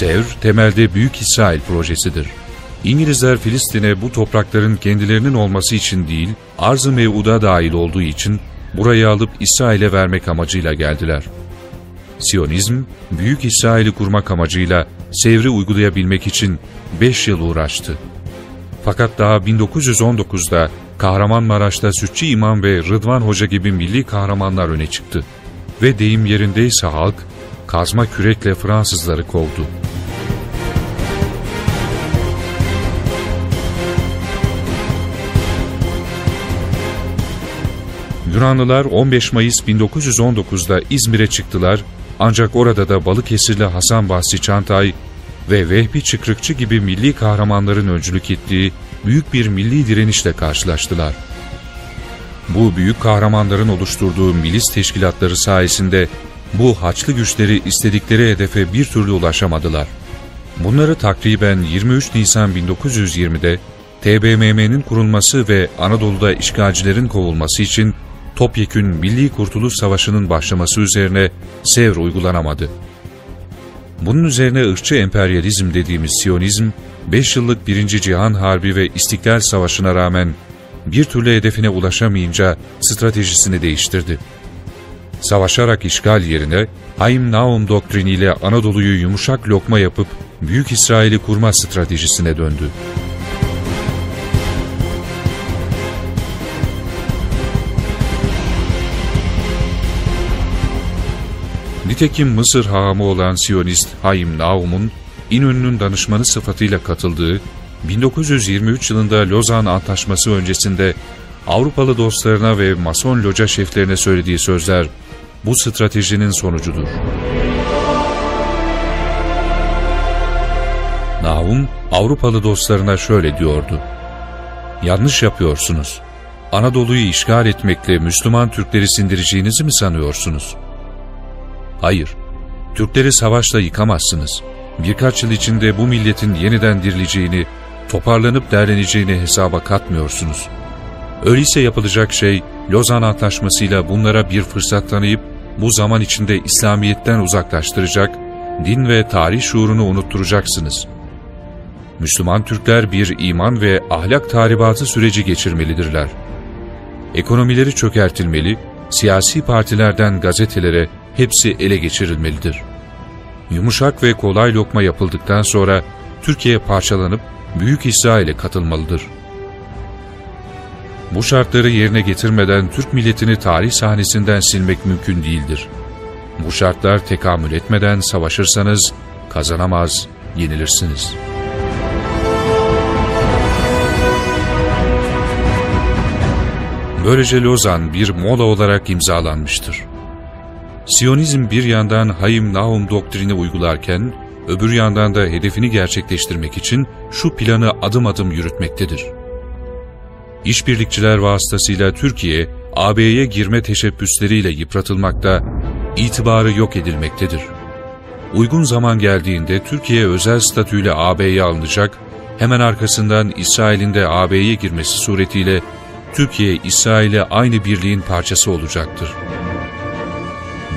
Sevr, temelde Büyük İsrail projesidir. İngilizler Filistin'e bu toprakların kendilerinin olması için değil, arz-ı mev'uda dahil olduğu için burayı alıp İsrail'e vermek amacıyla geldiler. Siyonizm, Büyük İsrail'i kurmak amacıyla Sevr'i uygulayabilmek için 5 yıl uğraştı. Fakat daha 1919'da Kahramanmaraş'ta Sütçü İmam ve Rıdvan Hoca gibi milli kahramanlar öne çıktı. Ve deyim yerindeyse halk, kazma kürekle Fransızları kovdu. Yunanlılar 15 Mayıs 1919'da İzmir'e çıktılar ancak orada da Balıkesirli Hasan Basri Çantay ve Vehbi Çıkrıkçı gibi milli kahramanların öncülük ettiği büyük bir milli direnişle karşılaştılar. Bu büyük kahramanların oluşturduğu milis teşkilatları sayesinde bu haçlı güçleri istedikleri hedefe bir türlü ulaşamadılar. Bunları takriben 23 Nisan 1920'de TBMM'nin kurulması ve Anadolu'da işgalcilerin kovulması için topyekün Milli Kurtuluş Savaşı'nın başlaması üzerine Sevr uygulanamadı. Bunun üzerine ırkçı emperyalizm dediğimiz Siyonizm, 5 yıllık 1. Cihan Harbi ve İstiklal Savaşı'na rağmen bir türlü hedefine ulaşamayınca stratejisini değiştirdi. Savaşarak işgal yerine Haim Naum doktriniyle Anadolu'yu yumuşak lokma yapıp Büyük İsrail'i kurma stratejisine döndü. Nitekim Mısır hahamı olan Siyonist Haim Naum'un İnönü'nün danışmanı sıfatıyla katıldığı 1923 yılında Lozan Antlaşması öncesinde Avrupalı dostlarına ve Mason loca şeflerine söylediği sözler bu stratejinin sonucudur. Naum, Avrupalı dostlarına şöyle diyordu. Yanlış yapıyorsunuz. Anadolu'yu işgal etmekle Müslüman Türkleri sindireceğinizi mi sanıyorsunuz? Hayır, Türkleri savaşla yıkamazsınız. Birkaç yıl içinde bu milletin yeniden dirileceğini, toparlanıp derleneceğini hesaba katmıyorsunuz. Öyleyse yapılacak şey, Lozan Antlaşması'yla bunlara bir fırsat tanıyıp, bu zaman içinde İslamiyet'ten uzaklaştıracak, din ve tarih şuurunu unutturacaksınız. Müslüman Türkler bir iman ve ahlak tahribatı süreci geçirmelidirler. Ekonomileri çökertilmeli, siyasi partilerden gazetelere hepsi ele geçirilmelidir. Yumuşak ve kolay lokma yapıldıktan sonra Türkiye parçalanıp Büyük İsrail'e katılmalıdır. Bu şartları yerine getirmeden Türk milletini tarih sahnesinden silmek mümkün değildir. Bu şartlar tekamül etmeden savaşırsanız kazanamaz, yenilirsiniz. Böylece Lozan bir mola olarak imzalanmıştır. Siyonizm bir yandan Hayim Nahum doktrini uygularken, öbür yandan da hedefini gerçekleştirmek için şu planı adım adım yürütmektedir. İşbirlikçiler vasıtasıyla Türkiye, AB'ye girme teşebbüsleriyle yıpratılmakta, itibarı yok edilmektedir. Uygun zaman geldiğinde Türkiye özel statüyle AB'ye alınacak, hemen arkasından İsrail'in de AB'ye girmesi suretiyle Türkiye, İsrail'e aynı birliğin parçası olacaktır.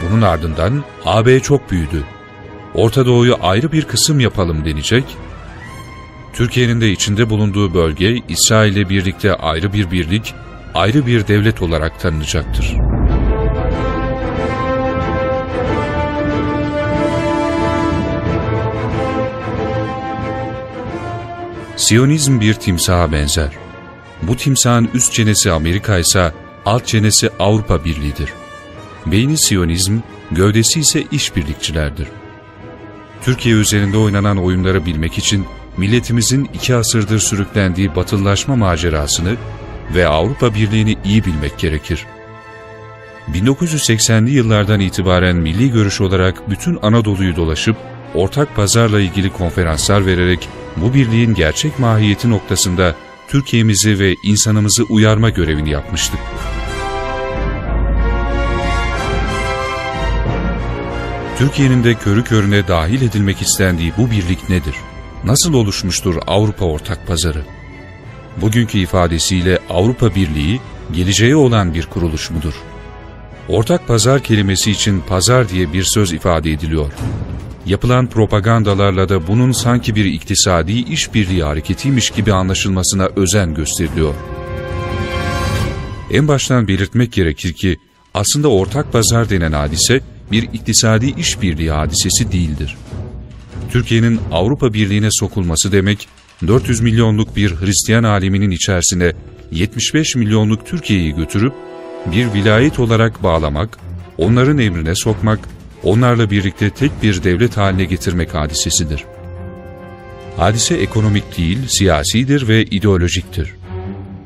Bunun ardından AB çok büyüdü. Orta Doğu'yu ayrı bir kısım yapalım denecek. Türkiye'nin de içinde bulunduğu bölge İsrail ile birlikte ayrı bir birlik, ayrı bir devlet olarak tanınacaktır. Siyonizm bir timsaha benzer. Bu timsahın üst çenesi Amerika ise alt çenesi Avrupa Birliği'dir. Beyni Siyonizm, gövdesi ise işbirlikçilerdir. Türkiye üzerinde oynanan oyunları bilmek için milletimizin iki asırdır sürüklendiği batıllaşma macerasını ve Avrupa Birliği'ni iyi bilmek gerekir. 1980'li yıllardan itibaren milli görüş olarak bütün Anadolu'yu dolaşıp ortak pazarla ilgili konferanslar vererek bu birliğin gerçek mahiyeti noktasında Türkiye'mizi ve insanımızı uyarma görevini yapmıştık. Türkiye'nin de körü körüne dahil edilmek istendiği bu birlik nedir? Nasıl oluşmuştur Avrupa Ortak Pazarı? Bugünkü ifadesiyle Avrupa Birliği, geleceğe olan bir kuruluş mudur? Ortak pazar kelimesi için pazar diye bir söz ifade ediliyor. Yapılan propagandalarla da bunun sanki bir iktisadi işbirliği hareketiymiş gibi anlaşılmasına özen gösteriliyor. En baştan belirtmek gerekir ki aslında ortak pazar denen hadise bir iktisadi işbirliği hadisesi değildir. Türkiye'nin Avrupa Birliği'ne sokulması demek, 400 milyonluk bir Hristiyan aleminin içerisine 75 milyonluk Türkiye'yi götürüp bir vilayet olarak bağlamak, onların emrine sokmak, onlarla birlikte tek bir devlet haline getirmek hadisesidir. Hadise ekonomik değil, siyasidir ve ideolojiktir.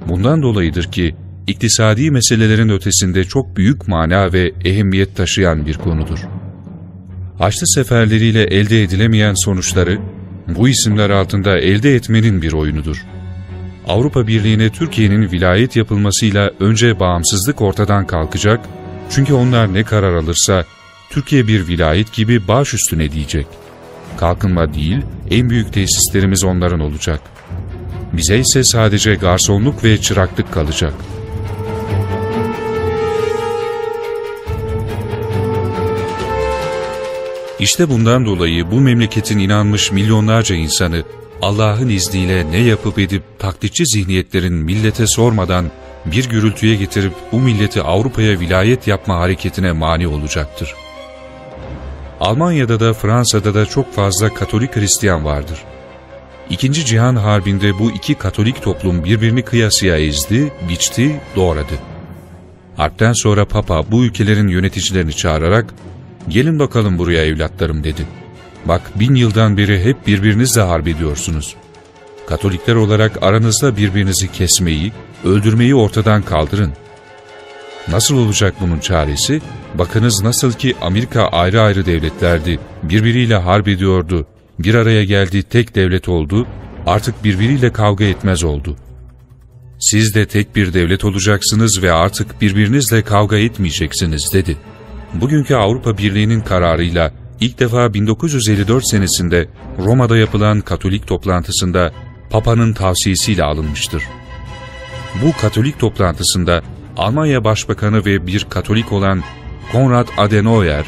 Bundan dolayıdır ki, iktisadi meselelerin ötesinde çok büyük mana ve ehemmiyet taşıyan bir konudur. Haçlı seferleriyle elde edilemeyen sonuçları, bu isimler altında elde etmenin bir oyunudur. Avrupa Birliği'ne Türkiye'nin vilayet yapılmasıyla önce bağımsızlık ortadan kalkacak, çünkü onlar ne karar alırsa, Türkiye bir vilayet gibi baş üstüne diyecek. Kalkınma değil, en büyük tesislerimiz onların olacak. Bize ise sadece garsonluk ve çıraklık kalacak.'' İşte bundan dolayı bu memleketin inanmış milyonlarca insanı Allah'ın izniyle ne yapıp edip taklitçi zihniyetlerin millete sormadan bir gürültüye getirip bu milleti Avrupa'ya vilayet yapma hareketine mani olacaktır. Almanya'da da Fransa'da da çok fazla Katolik Hristiyan vardır. İkinci Cihan Harbi'nde bu iki Katolik toplum birbirini kıyasıya ezdi, biçti, doğradı. Harpten sonra Papa bu ülkelerin yöneticilerini çağırarak gelin bakalım buraya evlatlarım dedi. Bak bin yıldan beri hep birbirinizle harp ediyorsunuz. Katolikler olarak aranızda birbirinizi kesmeyi, öldürmeyi ortadan kaldırın. Nasıl olacak bunun çaresi? Bakınız nasıl ki Amerika ayrı ayrı devletlerdi, birbiriyle harp ediyordu, bir araya geldi tek devlet oldu, artık birbiriyle kavga etmez oldu. Siz de tek bir devlet olacaksınız ve artık birbirinizle kavga etmeyeceksiniz dedi.'' bugünkü Avrupa Birliği'nin kararıyla ilk defa 1954 senesinde Roma'da yapılan Katolik toplantısında Papa'nın tavsiyesiyle alınmıştır. Bu Katolik toplantısında Almanya Başbakanı ve bir Katolik olan Konrad Adenauer,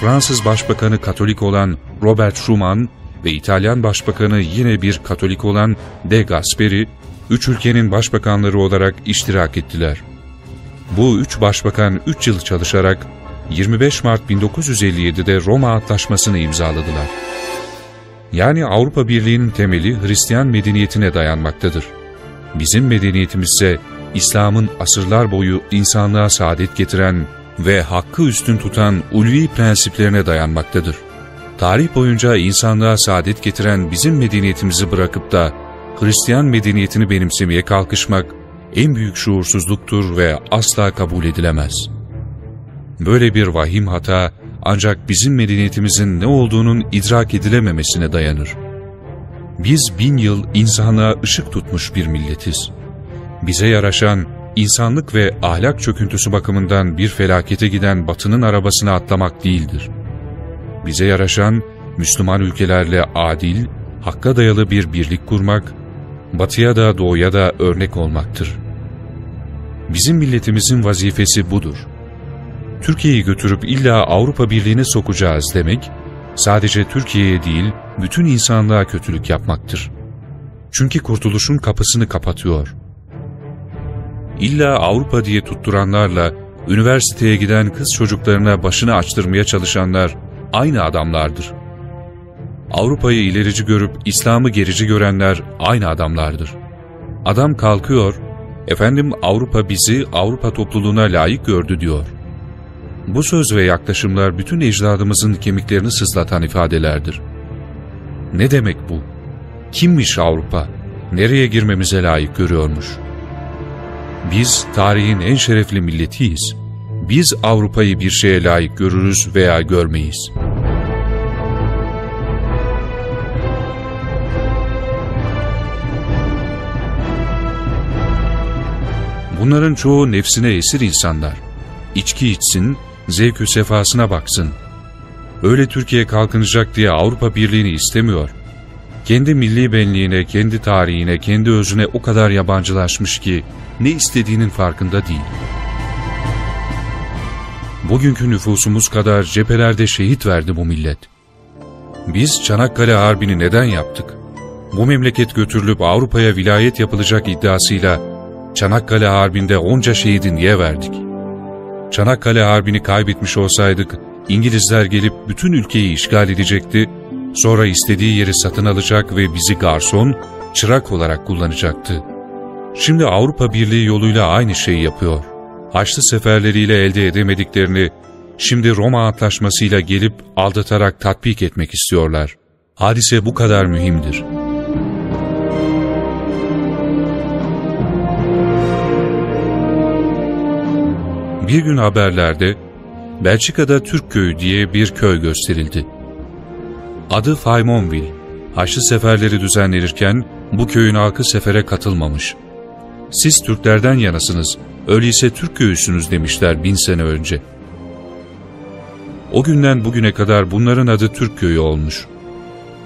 Fransız Başbakanı Katolik olan Robert Schuman ve İtalyan Başbakanı yine bir Katolik olan De Gasperi, üç ülkenin başbakanları olarak iştirak ettiler. Bu üç başbakan üç yıl çalışarak 25 Mart 1957'de Roma Antlaşması'nı imzaladılar. Yani Avrupa Birliği'nin temeli Hristiyan medeniyetine dayanmaktadır. Bizim medeniyetimiz ise İslam'ın asırlar boyu insanlığa saadet getiren ve hakkı üstün tutan ulvi prensiplerine dayanmaktadır. Tarih boyunca insanlığa saadet getiren bizim medeniyetimizi bırakıp da Hristiyan medeniyetini benimsemeye kalkışmak en büyük şuursuzluktur ve asla kabul edilemez.'' Böyle bir vahim hata ancak bizim medeniyetimizin ne olduğunun idrak edilememesine dayanır. Biz bin yıl insanlığa ışık tutmuş bir milletiz. Bize yaraşan, insanlık ve ahlak çöküntüsü bakımından bir felakete giden batının arabasına atlamak değildir. Bize yaraşan, Müslüman ülkelerle adil, hakka dayalı bir birlik kurmak, batıya da doğuya da örnek olmaktır. Bizim milletimizin vazifesi budur. Türkiye'yi götürüp illa Avrupa Birliği'ne sokacağız demek, sadece Türkiye'ye değil, bütün insanlığa kötülük yapmaktır. Çünkü kurtuluşun kapısını kapatıyor. İlla Avrupa diye tutturanlarla, üniversiteye giden kız çocuklarına başını açtırmaya çalışanlar aynı adamlardır. Avrupa'yı ilerici görüp İslam'ı gerici görenler aynı adamlardır. Adam kalkıyor, efendim Avrupa bizi Avrupa topluluğuna layık gördü diyor. Bu söz ve yaklaşımlar bütün ecdadımızın kemiklerini sızlatan ifadelerdir. Ne demek bu? Kimmiş Avrupa? Nereye girmemize layık görüyormuş? Biz tarihin en şerefli milletiyiz. Biz Avrupa'yı bir şeye layık görürüz veya görmeyiz. Bunların çoğu nefsine esir insanlar. İçki içsin, zevkü sefasına baksın. Öyle Türkiye kalkınacak diye Avrupa Birliği'ni istemiyor. Kendi milli benliğine, kendi tarihine, kendi özüne o kadar yabancılaşmış ki ne istediğinin farkında değil. Bugünkü nüfusumuz kadar cephelerde şehit verdi bu millet. Biz Çanakkale Harbi'ni neden yaptık? Bu memleket götürülüp Avrupa'ya vilayet yapılacak iddiasıyla Çanakkale Harbi'nde onca şehidi niye verdik? Çanakkale Harbi'ni kaybetmiş olsaydık, İngilizler gelip bütün ülkeyi işgal edecekti, sonra istediği yeri satın alacak ve bizi garson, çırak olarak kullanacaktı. Şimdi Avrupa Birliği yoluyla aynı şeyi yapıyor. Haçlı seferleriyle elde edemediklerini, şimdi Roma Antlaşması'yla gelip aldatarak tatbik etmek istiyorlar. Hadise bu kadar mühimdir.'' Bir gün haberlerde Belçika'da Türk Köyü diye bir köy gösterildi. Adı Faymonville. Haçlı seferleri düzenlenirken bu köyün halkı sefere katılmamış. Siz Türklerden yanasınız, öyleyse Türk köyüsünüz demişler bin sene önce. O günden bugüne kadar bunların adı Türk Köyü olmuş.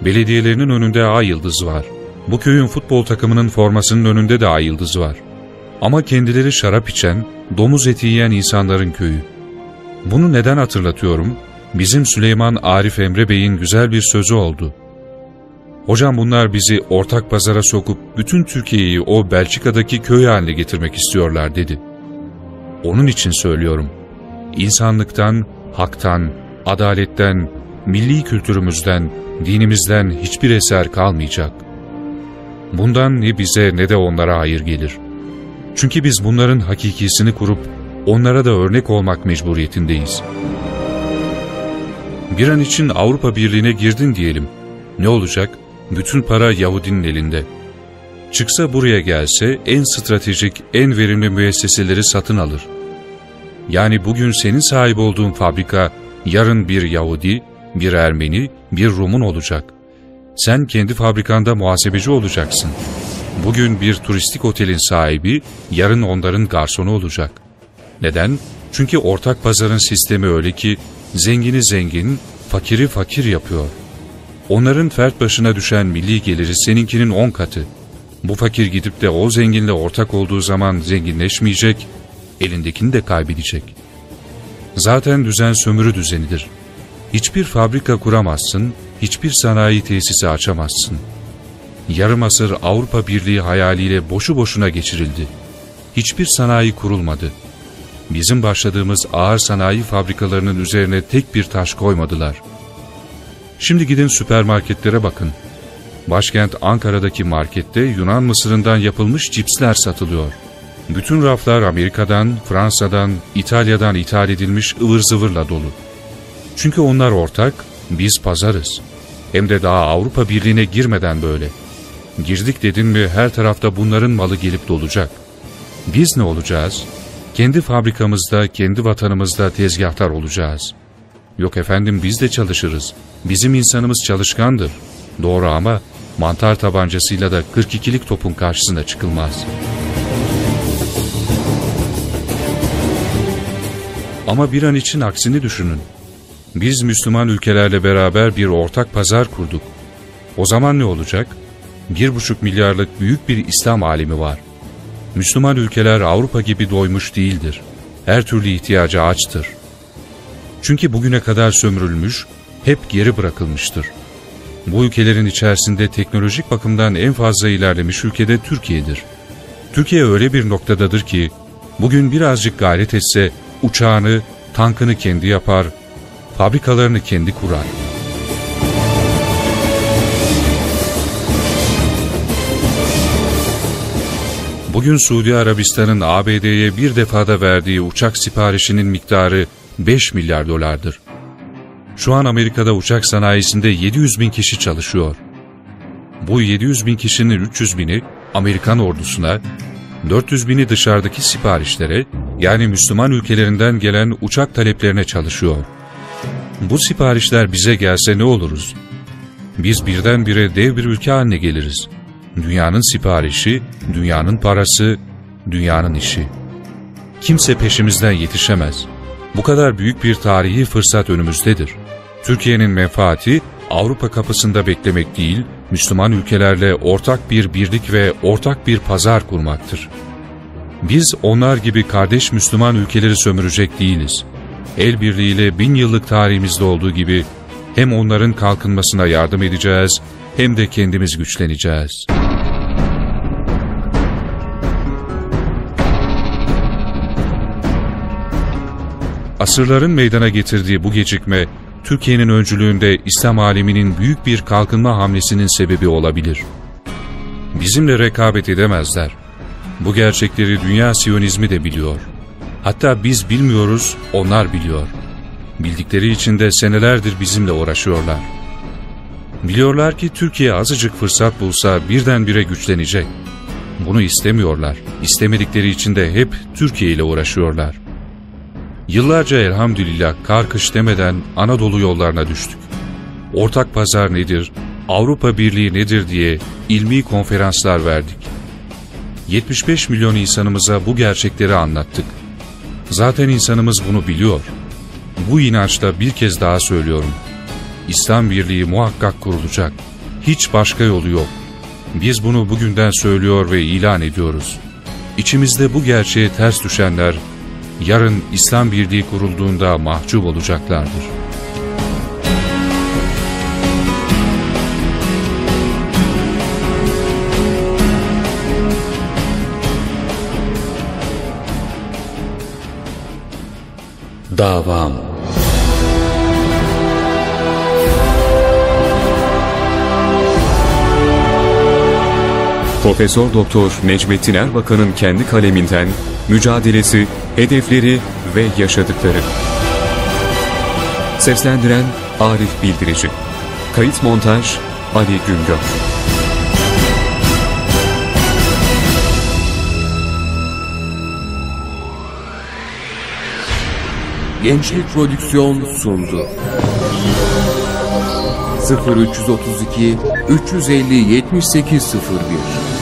Belediyelerinin önünde ay yıldızı var. Bu köyün futbol takımının formasının önünde de ay yıldızı var. Ama kendileri şarap içen, domuz eti yiyen insanların köyü. Bunu neden hatırlatıyorum? Bizim Süleyman Arif Emre Bey'in güzel bir sözü oldu. Hocam bunlar bizi ortak pazara sokup bütün Türkiye'yi o Belçika'daki köy haline getirmek istiyorlar dedi. Onun için söylüyorum. İnsanlıktan, haktan, adaletten, milli kültürümüzden, dinimizden hiçbir eser kalmayacak. Bundan ne bize ne de onlara hayır gelir. Çünkü biz bunların hakikisini kurup onlara da örnek olmak mecburiyetindeyiz. Bir an için Avrupa Birliği'ne girdin diyelim. Ne olacak? Bütün para Yahudinin elinde. Çıksa buraya gelse en stratejik, en verimli müesseseleri satın alır. Yani bugün senin sahip olduğun fabrika yarın bir Yahudi, bir Ermeni, bir Rumun olacak. Sen kendi fabrikanda muhasebeci olacaksın. Bugün bir turistik otelin sahibi, yarın onların garsonu olacak. Neden? Çünkü ortak pazarın sistemi öyle ki zengini zengin, fakiri fakir yapıyor. Onların fert başına düşen milli geliri seninkinin on katı. Bu fakir gidip de o zenginle ortak olduğu zaman zenginleşmeyecek, elindekini de kaybedecek. Zaten düzen sömürü düzenidir. Hiçbir fabrika kuramazsın, hiçbir sanayi tesisi açamazsın. Yarım asır Avrupa Birliği hayaliyle boşu boşuna geçirildi. Hiçbir sanayi kurulmadı. Bizim başladığımız ağır sanayi fabrikalarının üzerine tek bir taş koymadılar. Şimdi gidin süpermarketlere bakın. Başkent Ankara'daki markette Yunan mısırından yapılmış cipsler satılıyor. Bütün raflar Amerika'dan, Fransa'dan, İtalya'dan ithal edilmiş ıvır zıvırla dolu. Çünkü onlar ortak, biz pazarız. Hem de daha Avrupa Birliği'ne girmeden böyle. Girdik dedin mi her tarafta bunların malı gelip dolacak. Biz ne olacağız? Kendi fabrikamızda, kendi vatanımızda tezgahtar olacağız. Yok efendim biz de çalışırız. Bizim insanımız çalışkandır. Doğru ama mantar tabancasıyla da 42'lik topun karşısına çıkılmaz. Ama bir an için aksini düşünün. Biz Müslüman ülkelerle beraber bir ortak pazar kurduk. O zaman ne olacak? Bir buçuk milyarlık büyük bir İslam alemi var. Müslüman ülkeler Avrupa gibi doymuş değildir. Her türlü ihtiyacı açtır. Çünkü bugüne kadar sömürülmüş, hep geri bırakılmıştır. Bu ülkelerin içerisinde teknolojik bakımdan en fazla ilerlemiş ülkede Türkiye'dir. Türkiye öyle bir noktadadır ki, bugün birazcık gayret etse uçağını, tankını kendi yapar, fabrikalarını kendi kurar. Bugün Suudi Arabistan'ın ABD'ye bir defada verdiği uçak siparişinin miktarı 5 milyar dolardır. Şu an Amerika'da uçak sanayisinde 700 bin kişi çalışıyor. Bu 700 bin kişinin 300 bini Amerikan ordusuna, 400 bini dışarıdaki siparişlere yani Müslüman ülkelerinden gelen uçak taleplerine çalışıyor. Bu siparişler bize gelse ne oluruz? Biz birdenbire dev bir ülke haline geliriz. Dünyanın siparişi, dünyanın parası, dünyanın işi. Kimse peşimizden yetişemez. Bu kadar büyük bir tarihi fırsat önümüzdedir. Türkiye'nin menfaati Avrupa kapısında beklemek değil, Müslüman ülkelerle ortak bir birlik ve ortak bir pazar kurmaktır. Biz onlar gibi kardeş Müslüman ülkeleri sömürecek değiliz. El birliğiyle bin yıllık tarihimizde olduğu gibi hem onların kalkınmasına yardım edeceğiz hem de kendimiz güçleneceğiz. Asırların meydana getirdiği bu gecikme, Türkiye'nin öncülüğünde İslam aleminin büyük bir kalkınma hamlesinin sebebi olabilir. Bizimle rekabet edemezler. Bu gerçekleri dünya siyonizmi de biliyor. Hatta biz bilmiyoruz, onlar biliyor. Bildikleri için de senelerdir bizimle uğraşıyorlar. Biliyorlar ki Türkiye azıcık fırsat bulsa birdenbire güçlenecek. Bunu istemiyorlar. İstemedikleri için de hep Türkiye ile uğraşıyorlar. Yıllarca elhamdülillah kar kış demeden Anadolu yollarına düştük. Ortak pazar nedir, Avrupa Birliği nedir diye ilmi konferanslar verdik. 75 milyon insanımıza bu gerçekleri anlattık. Zaten insanımız bunu biliyor. Bu inançla bir kez daha söylüyorum. İslam Birliği muhakkak kurulacak. Hiç başka yolu yok. Biz bunu bugünden söylüyor ve ilan ediyoruz. İçimizde bu gerçeğe ters düşenler, yarın İslam Birliği kurulduğunda mahcup olacaklardır. Davam Profesör Doktor Necmettin Erbakan'ın kendi kaleminden mücadelesi, hedefleri ve yaşadıkları. Seslendiren Arif Bildirici. Kayıt montaj Ali Güngör. Gençlik Prodüksiyon sundu. 0332 350 7801